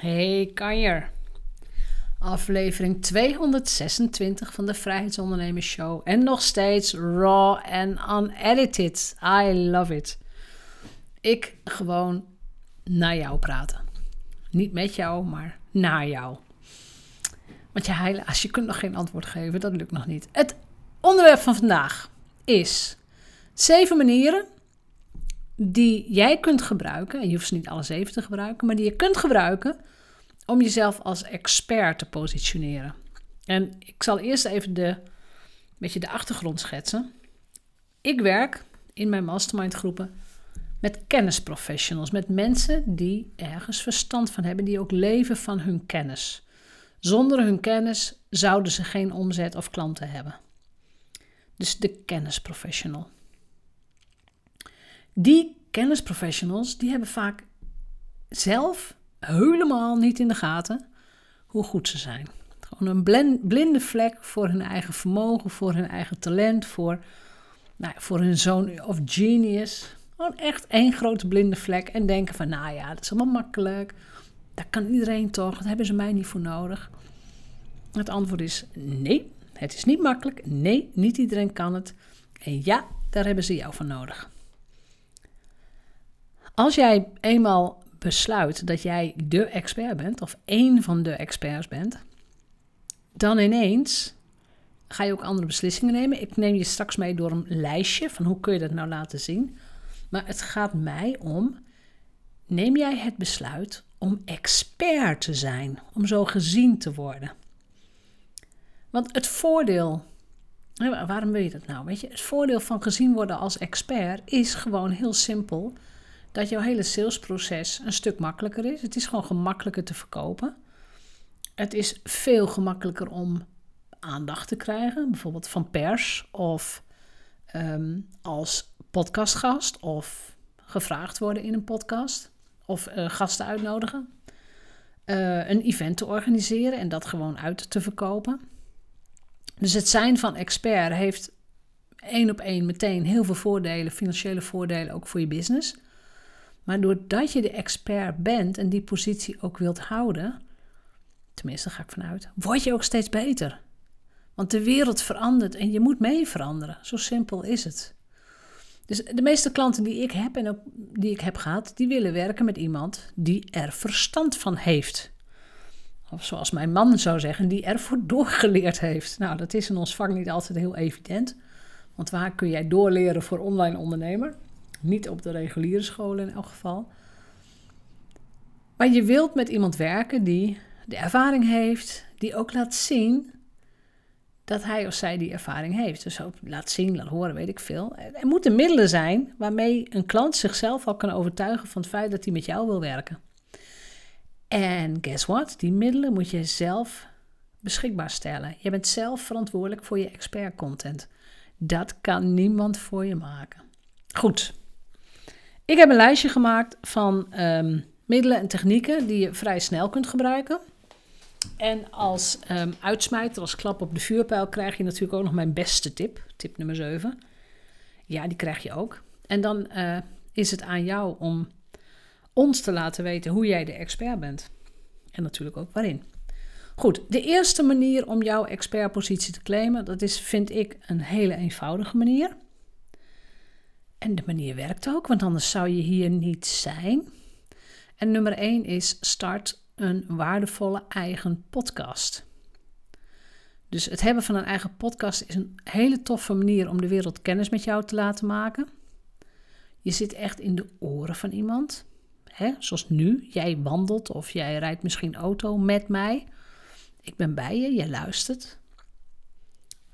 Hey Kanjer. Aflevering 226 van de Vrijheidsondernemers Show. En nog steeds raw en unedited. I love it. Ik gewoon naar jou praten. Niet met jou, maar naar jou. Want je heilen, als je kunt nog geen antwoord geven, dat lukt nog niet. Het onderwerp van vandaag is zeven manieren die jij kunt gebruiken. En je hoeft ze niet alle zeven te gebruiken, maar die je kunt gebruiken om jezelf als expert te positioneren. En ik zal eerst even de, beetje de achtergrond schetsen. Ik werk in mijn mastermind groepen met kennisprofessionals, met mensen die ergens verstand van hebben, die ook leven van hun kennis. Zonder hun kennis zouden ze geen omzet of klanten hebben. Dus de kennisprofessional. Die kennisprofessionals die hebben vaak zelf helemaal niet in de gaten hoe goed ze zijn. Gewoon een blinde vlek voor hun eigen vermogen, voor hun eigen talent, voor, nou, voor hun zoon of genius. Gewoon echt één grote blinde vlek en denken van, nou ja, dat is allemaal makkelijk. Dat kan iedereen toch, dat hebben ze mij niet voor nodig. Het antwoord is nee, het is niet makkelijk. Nee, niet iedereen kan het. En ja, daar hebben ze jou voor nodig. Als jij eenmaal besluit dat jij de expert bent, of één van de experts bent, dan ineens ga je ook andere beslissingen nemen. Ik neem je straks mee door een lijstje van hoe kun je dat nou laten zien. Maar het gaat mij om, neem jij het besluit om expert te zijn, om zo gezien te worden. Want het voordeel, waarom wil je dat nou? Weet je, het voordeel van gezien worden als expert is gewoon heel simpel dat jouw hele salesproces een stuk makkelijker is. Het is gewoon gemakkelijker te verkopen. Het is veel gemakkelijker om aandacht te krijgen, bijvoorbeeld van pers of ehm, als podcastgast of gevraagd worden in een podcast of uh, gasten uitnodigen. Uh, een event te organiseren en dat gewoon uit te verkopen. Dus het zijn van expert heeft één op één meteen heel veel voordelen, financiële voordelen ook voor je business. Maar doordat je de expert bent en die positie ook wilt houden, tenminste ga ik vanuit, word je ook steeds beter. Want de wereld verandert en je moet mee veranderen. Zo simpel is het. Dus de meeste klanten die ik heb en ook die ik heb gehad, die willen werken met iemand die er verstand van heeft. Of zoals mijn man zou zeggen, die ervoor doorgeleerd heeft. Nou, dat is in ons vak niet altijd heel evident. Want waar kun jij doorleren voor online ondernemer? Niet op de reguliere scholen in elk geval. Maar je wilt met iemand werken die de ervaring heeft, die ook laat zien dat hij of zij die ervaring heeft. Dus ook laat zien, laat horen, weet ik veel. Er moeten middelen zijn waarmee een klant zichzelf al kan overtuigen van het feit dat hij met jou wil werken. En guess what? Die middelen moet je zelf beschikbaar stellen. Je bent zelf verantwoordelijk voor je expert content. Dat kan niemand voor je maken. Goed. Ik heb een lijstje gemaakt van um, middelen en technieken die je vrij snel kunt gebruiken. En als um, uitsmijter, als klap op de vuurpijl, krijg je natuurlijk ook nog mijn beste tip. Tip nummer 7. Ja, die krijg je ook. En dan uh, is het aan jou om ons te laten weten hoe jij de expert bent. En natuurlijk ook waarin. Goed, de eerste manier om jouw expertpositie te claimen, dat is, vind ik, een hele eenvoudige manier. En de manier werkt ook, want anders zou je hier niet zijn. En nummer 1 is start een waardevolle eigen podcast. Dus het hebben van een eigen podcast is een hele toffe manier om de wereld kennis met jou te laten maken. Je zit echt in de oren van iemand. Hè? Zoals nu, jij wandelt of jij rijdt misschien auto met mij. Ik ben bij je, jij luistert.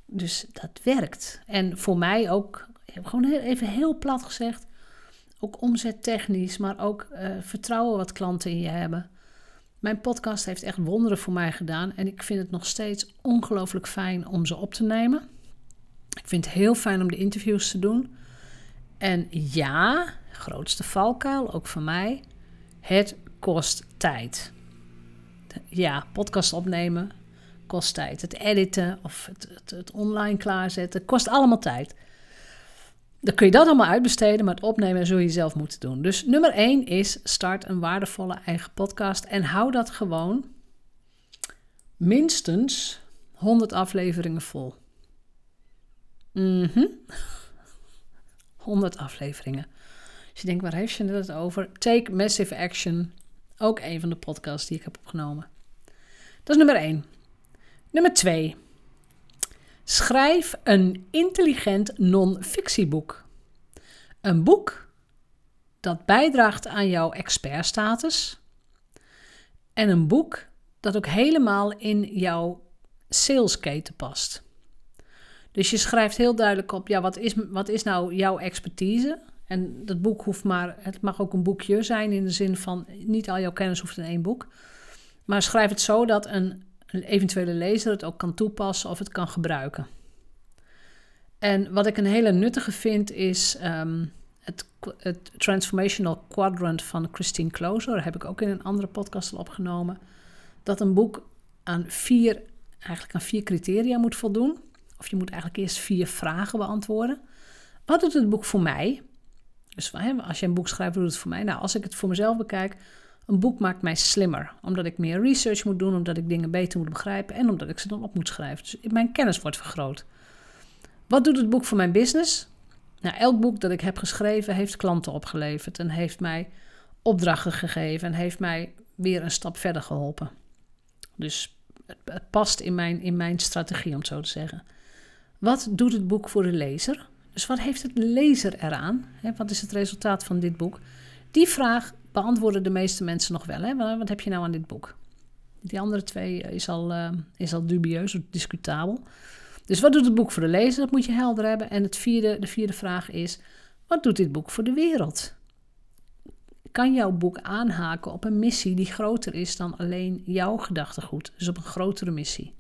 Dus dat werkt. En voor mij ook heb gewoon even heel plat gezegd, ook omzettechnisch, maar ook uh, vertrouwen wat klanten in je hebben. Mijn podcast heeft echt wonderen voor mij gedaan en ik vind het nog steeds ongelooflijk fijn om ze op te nemen. Ik vind het heel fijn om de interviews te doen. En ja, grootste valkuil, ook voor mij, het kost tijd. Ja, podcast opnemen kost tijd. Het editen of het, het online klaarzetten kost allemaal tijd. Dan kun je dat allemaal uitbesteden, maar het opnemen zul je zelf moeten doen. Dus nummer 1 is start een waardevolle eigen podcast en hou dat gewoon minstens 100 afleveringen vol. Mhm. 100 afleveringen. Als je denkt, waar heeft je het over? Take Massive Action. Ook een van de podcasts die ik heb opgenomen. Dat is nummer 1. Nummer 2. Schrijf een intelligent non-fictieboek. Een boek dat bijdraagt aan jouw expertstatus. En een boek dat ook helemaal in jouw salesketen past. Dus je schrijft heel duidelijk op, ja, wat is, wat is nou jouw expertise? En dat boek hoeft maar, het mag ook een boekje zijn in de zin van, niet al jouw kennis hoeft in één boek. Maar schrijf het zo dat een, een eventuele lezer het ook kan toepassen of het kan gebruiken. En wat ik een hele nuttige vind is ehm, het, het Transformational Quadrant van Christine Closer. Heb ik ook in een andere podcast al opgenomen. Dat een boek aan vier, eigenlijk aan vier criteria moet voldoen. Of je moet eigenlijk eerst vier vragen beantwoorden. Wat doet het boek voor mij? Dus als je een boek schrijft, doet het voor mij. Nou, als ik het voor mezelf bekijk, een boek maakt mij slimmer. Omdat ik meer research moet doen, omdat ik dingen beter moet begrijpen en omdat ik ze dan op moet schrijven. Dus mijn kennis wordt vergroot. Wat doet het boek voor mijn business? Nou, elk boek dat ik heb geschreven heeft klanten opgeleverd en heeft mij opdrachten gegeven en heeft mij weer een stap verder geholpen. Dus het, past in mijn, in mijn strategie, om zo te zeggen. Wat doet het boek voor de lezer? Dus wat heeft het lezer eraan? wat is het resultaat van dit boek? Die vraag beantwoorden de meeste mensen nog wel. Hè? Wat heb je nou aan dit boek? Die andere twee is al, uh, is al dubieus of discutabel. Dus wat doet het boek voor de lezer? Dat moet je helder hebben. En het vierde, de vierde vraag is: wat doet dit boek voor de wereld? Kan jouw boek aanhaken op een missie die groter is dan alleen jouw gedachtegoed? Dus op een grotere missie.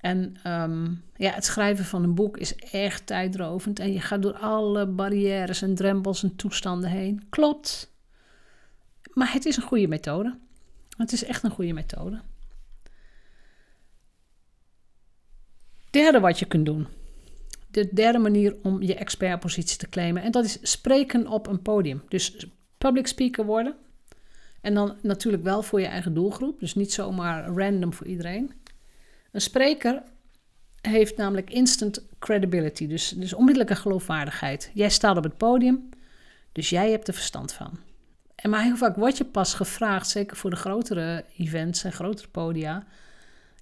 En ehm, ja, het schrijven van een boek is echt tijdrovend. En je gaat door alle barrières en drempels en toestanden heen. Klopt. Maar het is een goede methode. Het is echt een goede methode. Derde wat je kunt doen. De derde manier om je expertpositie te claimen. En dat is spreken op een podium. Dus public speaker worden. En dan natuurlijk wel voor je eigen doelgroep. Dus niet zomaar random voor iedereen. Een spreker heeft namelijk instant credibility. Dus, dus onmiddellijke geloofwaardigheid. Jij staat op het podium. Dus jij hebt er verstand van. En maar heel vaak word je pas gevraagd, zeker voor de grotere events en grotere podia.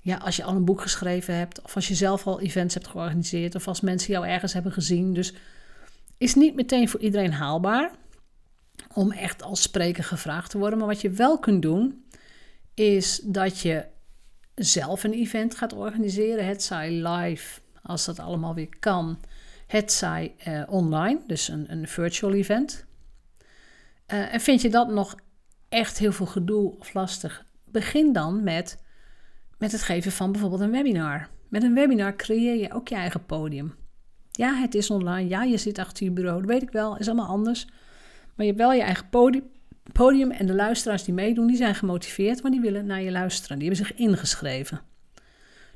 Ja, als je al een boek geschreven hebt, of als je zelf al events hebt georganiseerd, of als mensen jou ergens hebben gezien. Dus is niet meteen voor iedereen haalbaar om echt als spreker gevraagd te worden. Maar wat je wel kunt doen, is dat je zelf een event gaat organiseren. Het zij live, als dat allemaal weer kan. Het zij uh, online, dus een, een virtual event. Uh, en vind je dat nog echt heel veel gedoe of lastig? Begin dan met, met het geven van bijvoorbeeld een webinar. Met een webinar creëer je ook je eigen podium. Ja, het is online. Ja, je zit achter je bureau. Dat weet ik wel. Is allemaal anders. Maar je hebt wel je eigen podium. En de luisteraars die meedoen, die zijn gemotiveerd, want die willen naar je luisteren. Die hebben zich ingeschreven.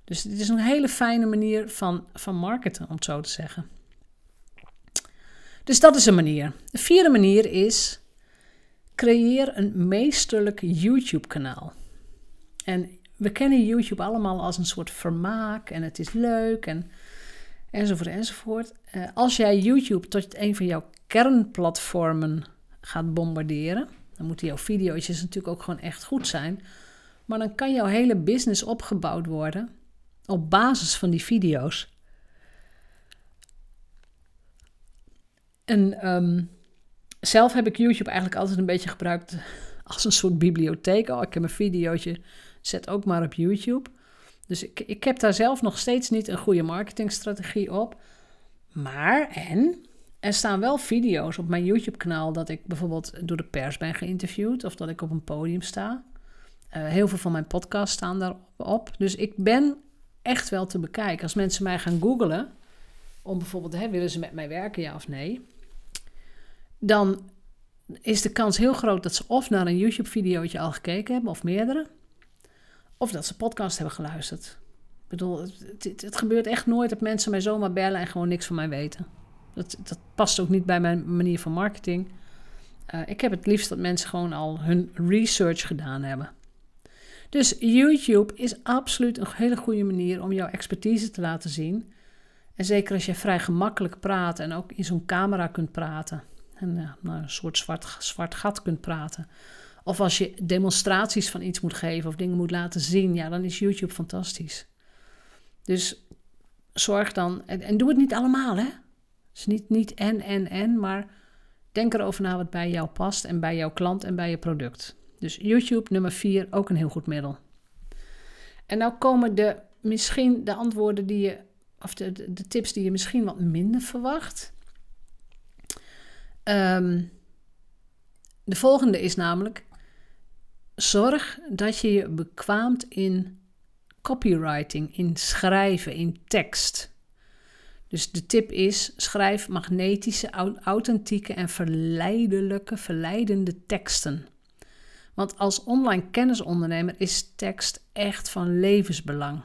Dus het is een hele fijne manier van, van marketen, om het zo te zeggen. Dus dat is een manier. De vierde manier is creëer een meesterlijk YouTube-kanaal. En we kennen YouTube allemaal als een soort vermaak en het is leuk en enzovoort enzovoort. Uh, als jij YouTube tot een van jouw kernplatformen gaat bombarderen, dan moeten jouw video's natuurlijk ook gewoon echt goed zijn. Maar dan kan jouw hele business opgebouwd worden op basis van die video's. En um, zelf heb ik YouTube eigenlijk altijd een beetje gebruikt als een soort bibliotheek. Oh, ik heb een videootje, zet ook maar op YouTube. Dus ik, ik heb daar zelf nog steeds niet een goede marketingstrategie op. Maar, en er staan wel video's op mijn YouTube-kanaal dat ik bijvoorbeeld door de pers ben geïnterviewd of dat ik op een podium sta. Uh, heel veel van mijn podcasts staan daarop. Dus ik ben echt wel te bekijken. Als mensen mij gaan googlen, om bijvoorbeeld, hè, willen ze met mij werken, ja of nee? Dan is de kans heel groot dat ze of naar een YouTube-videootje al gekeken hebben, of meerdere, of dat ze podcast hebben geluisterd. Ik bedoel, het, het, gebeurt echt nooit dat mensen mij zomaar bellen en gewoon niks van mij weten. Dat, dat past ook niet bij mijn manier van marketing. Uh, ik heb het liefst dat mensen gewoon al hun research gedaan hebben. Dus YouTube is absoluut een hele goede manier om jouw expertise te laten zien. En zeker als je vrij gemakkelijk praat en ook in zo'n camera kunt praten. En uh, nou, een soort zwart, zwart gat kunt praten. Of als je demonstraties van iets moet geven of dingen moet laten zien, ja, dan is YouTube fantastisch. Dus zorg dan, en, en doe het niet allemaal, hè? Dus niet, niet en, en, en, maar denk erover na wat bij jou past en bij jouw klant en bij je product. Dus YouTube nummer 4, ook een heel goed middel. En nou komen de, misschien de antwoorden die je, of de, de, tips die je misschien wat minder verwacht. Ehm, de volgende is namelijk: zorg dat je je bekwaamt in copywriting, in schrijven, in tekst. Dus de tip is: schrijf magnetische, authentieke en verleidelijke, verleidende teksten. Want als online kennisondernemer is tekst echt van levensbelang.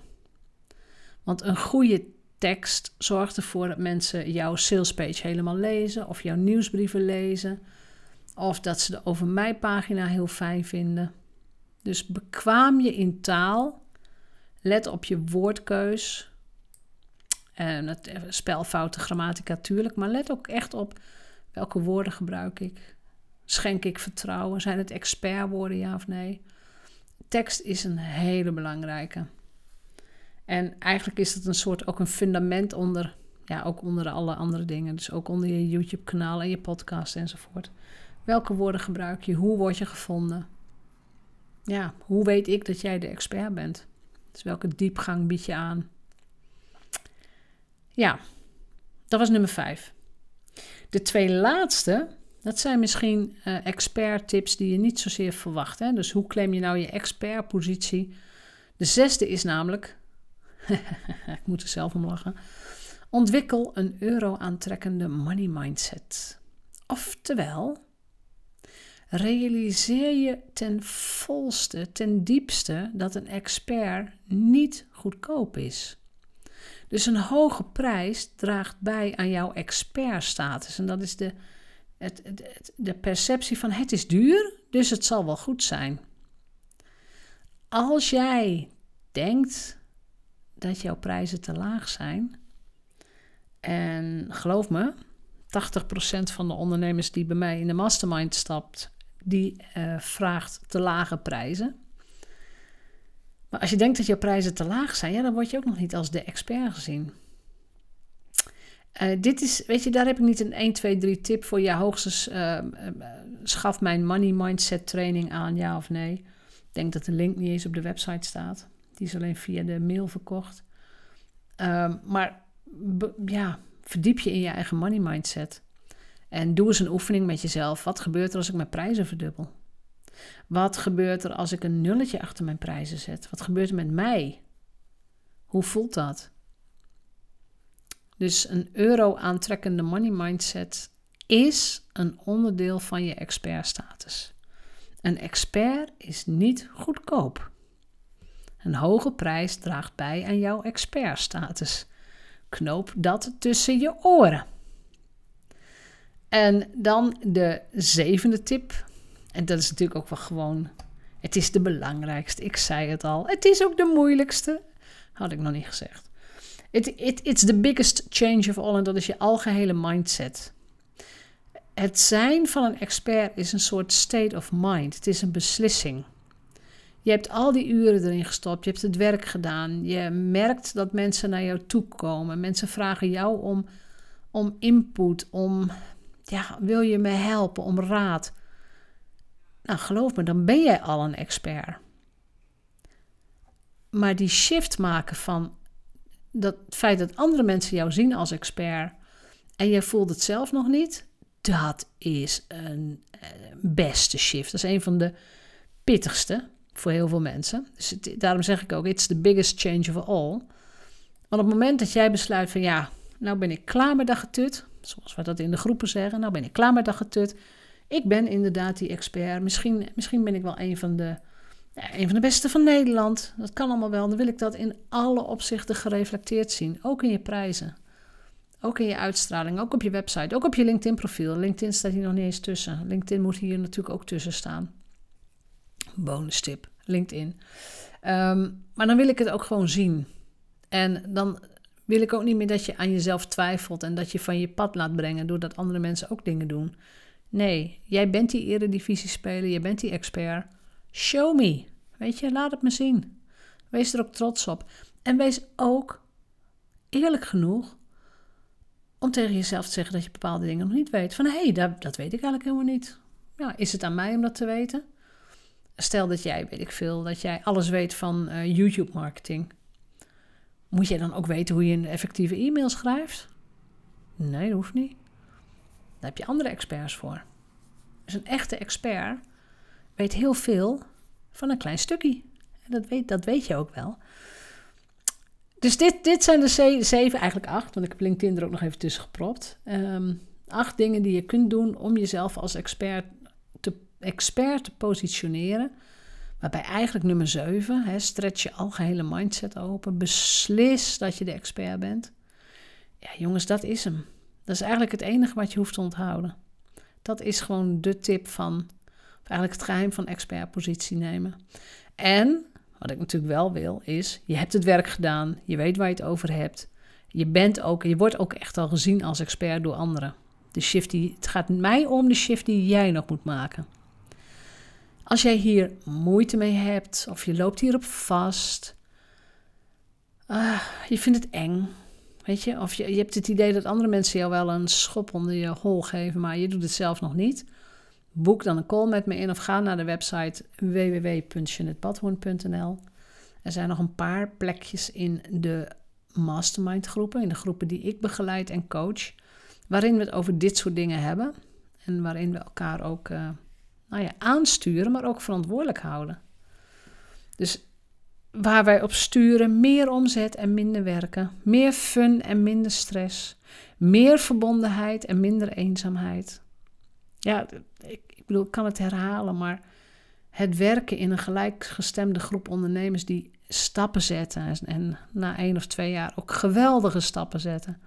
Want een goede tekst zorgt ervoor dat mensen jouw salespage helemaal lezen, of jouw nieuwsbrieven lezen, of dat ze de Over Mij pagina heel fijn vinden. Dus bekwaam je in taal, let op je woordkeus, en het eh, spelfouten, grammatica natuurlijk, maar let ook echt op welke woorden gebruik ik. Schenk ik vertrouwen? Zijn het expertwoorden, ja of nee? Tekst is een hele belangrijke. En eigenlijk is het een soort ook een fundament onder, ja, ook onder alle andere dingen. Dus ook onder je YouTube-kanaal en je podcast enzovoort. Welke woorden gebruik je? Hoe word je gevonden? Ja, hoe weet ik dat jij de expert bent? Dus welke diepgang bied je aan? Ja, dat was nummer vijf. De twee laatste, dat zijn misschien uh, expert tips die je niet zozeer verwacht. Hè? Dus hoe claim je nou je expertpositie? De zesde is namelijk, ik moet er zelf om lachen, ontwikkel een euro aantrekkende money mindset. Oftewel, realiseer je ten volste, ten diepste dat een expert niet goedkoop is. Dus een hoge prijs draagt bij aan jouw expertstatus. En dat is de, het, de perceptie van het is duur, dus het zal wel goed zijn. Als jij denkt dat jouw prijzen te laag zijn, en geloof me, 80% van de ondernemers die bij mij in de mastermind stapt, die uh, vraagt te lage prijzen. Maar als je denkt dat je prijzen te laag zijn, ja, dan word je ook nog niet als de expert gezien. Uh, dit is, weet je, daar heb ik niet een 1, 2, 3 tip voor. Ja, hoogstens uh, schaf mijn money mindset training aan, ja of nee. Ik denk dat de link niet eens op de website staat. Die is alleen via de mail verkocht. Uh, maar ja, verdiep je in je eigen money mindset. En doe eens een oefening met jezelf. Wat gebeurt er als ik mijn prijzen verdubbel? Wat gebeurt er als ik een nulletje achter mijn prijzen zet? Wat gebeurt er met mij? Hoe voelt dat? Dus een euro aantrekkende money mindset is een onderdeel van je expertstatus. Een expert is niet goedkoop. Een hoge prijs draagt bij aan jouw expertstatus. Knoop dat tussen je oren. En dan de zevende tip en dat is natuurlijk ook wel gewoon. Het is de belangrijkste. Ik zei het al. Het is ook de moeilijkste. Had ik nog niet gezegd. It, it, it's the biggest change of all. En dat is je algehele mindset. Het zijn van een expert is een soort state of mind. Het is een beslissing. Je hebt al die uren erin gestopt. Je hebt het werk gedaan. Je merkt dat mensen naar jou toe komen. Mensen vragen jou om, om input. Om, ja, wil je me helpen? Om raad. Nou, geloof me, dan ben jij al een expert. Maar die shift maken van dat feit dat andere mensen jou zien als expert en je voelt het zelf nog niet, dat is een eh, beste shift. Dat is een van de pittigste voor heel veel mensen. Dus daarom zeg ik ook, it's the biggest change of all. Want op het moment dat jij besluit van ja, nou ben ik klaar met dat getut, zoals we dat in de groepen zeggen, nou ben ik klaar met dat getut, ik ben inderdaad die expert. Misschien, misschien ben ik wel een van, de, ja, een van de beste van Nederland. Dat kan allemaal wel. Dan wil ik dat in alle opzichten gereflecteerd zien. Ook in je prijzen. Ook in je uitstraling, ook op je website, ook op je LinkedIn-profiel. LinkedIn staat hier nog niet eens tussen. LinkedIn moet hier natuurlijk ook tussen staan. Bonus tip, LinkedIn. Ehm, maar dan wil ik het ook gewoon zien. En dan wil ik ook niet meer dat je aan jezelf twijfelt en dat je van je pad laat brengen doordat andere mensen ook dingen doen. Nee, jij bent die eredivisie-speler, je bent die expert. Show me. Weet je, laat het me zien. Wees er ook trots op. En wees ook eerlijk genoeg om tegen jezelf te zeggen dat je bepaalde dingen nog niet weet. Van hé, hey, dat, dat weet ik eigenlijk helemaal niet. Ja, is het aan mij om dat te weten? Stel dat jij, weet ik veel, dat jij alles weet van uh, YouTube-marketing. Moet jij dan ook weten hoe je een effectieve e-mail schrijft? Nee, dat hoeft niet. Daar heb je andere experts voor. Dus een echte expert weet heel veel van een klein stukje. En dat weet, dat weet je ook wel. Dus dit, dit zijn de zeven, eigenlijk acht, want ik heb LinkedIn er ook nog even tussen gepropt. Um, acht dingen die je kunt doen om jezelf als expert te, expert te positioneren. Waarbij eigenlijk nummer 7, hè, stretch je algehele mindset open. Beslis dat je de expert bent. Ja, jongens, dat is hem. Dat is eigenlijk het enige wat je hoeft te onthouden. Dat is gewoon de tip van, of eigenlijk het geheim van expertpositie nemen. En, wat ik natuurlijk wel wil, is, je hebt het werk gedaan, je weet waar je het over hebt. Je bent ook, je wordt ook echt al gezien als expert door anderen. De shift die, het gaat mij om de shift die jij nog moet maken. Als jij hier moeite mee hebt of je loopt hierop vast, uh, je vindt het eng, weet je, of je, je hebt het idee dat andere mensen jou wel een schop onder je hol geven, maar je doet het zelf nog niet. Boek dan een call met me in of ga naar de website www.jeanetbadhoorn.nl. Er zijn nog een paar plekjes in de mastermind groepen, in de groepen die ik begeleid en coach, waarin we het over dit soort dingen hebben en waarin we elkaar ook uh, nou ja, aansturen, maar ook verantwoordelijk houden. Dus waar wij op sturen, meer omzet en minder werken, meer fun en minder stress, meer verbondenheid en minder eenzaamheid. Ja, ik, ik bedoel, ik kan het herhalen, maar het werken in een gelijkgestemde groep ondernemers die stappen zetten en, en na één of twee jaar ook geweldige stappen zetten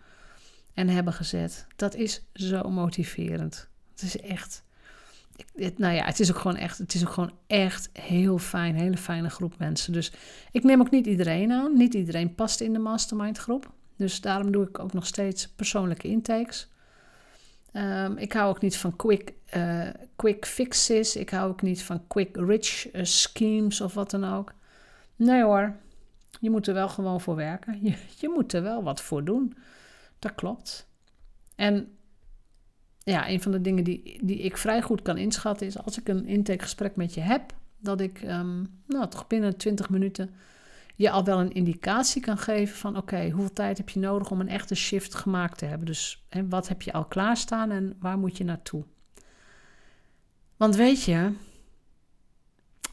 en hebben gezet, dat is zo motiverend. Het is echt het, nou ja, het is ook gewoon echt, het is ook gewoon echt heel fijn, hele fijne groep mensen. Dus ik neem ook niet iedereen aan. Niet iedereen past in de mastermind groep. Dus daarom doe ik ook nog steeds persoonlijke intakes. Um, ik hou ook niet van quick, uh, quick fixes. Ik hou ook niet van quick rich uh, schemes of wat dan ook. Nee hoor, je moet er wel gewoon voor werken. Je, je moet er wel wat voor doen. Dat klopt. En ja, een van de dingen die, die ik vrij goed kan inschatten is als ik een intakegesprek met je heb, dat ik um, nou, toch binnen 20 minuten je al wel een indicatie kan geven van oké, hoeveel tijd heb je nodig om een echte shift gemaakt te hebben. Dus hè, wat heb je al klaarstaan en waar moet je naartoe? Want weet je,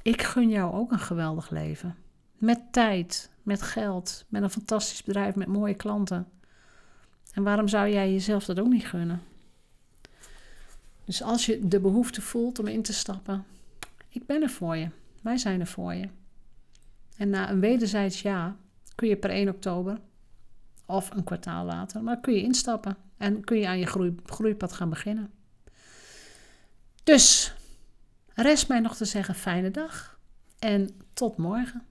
ik gun jou ook een geweldig leven. Met tijd, met geld, met een fantastisch bedrijf, met mooie klanten. En waarom zou jij jezelf dat ook niet gunnen? Dus als je de behoefte voelt om in te stappen, ik ben er voor je. Wij zijn er voor je. En na een wederzijds ja kun je per 1 oktober of een kwartaal later, maar kun je instappen en kun je aan je groei, groeipad gaan beginnen. Dus rest mij nog te zeggen fijne dag en tot morgen.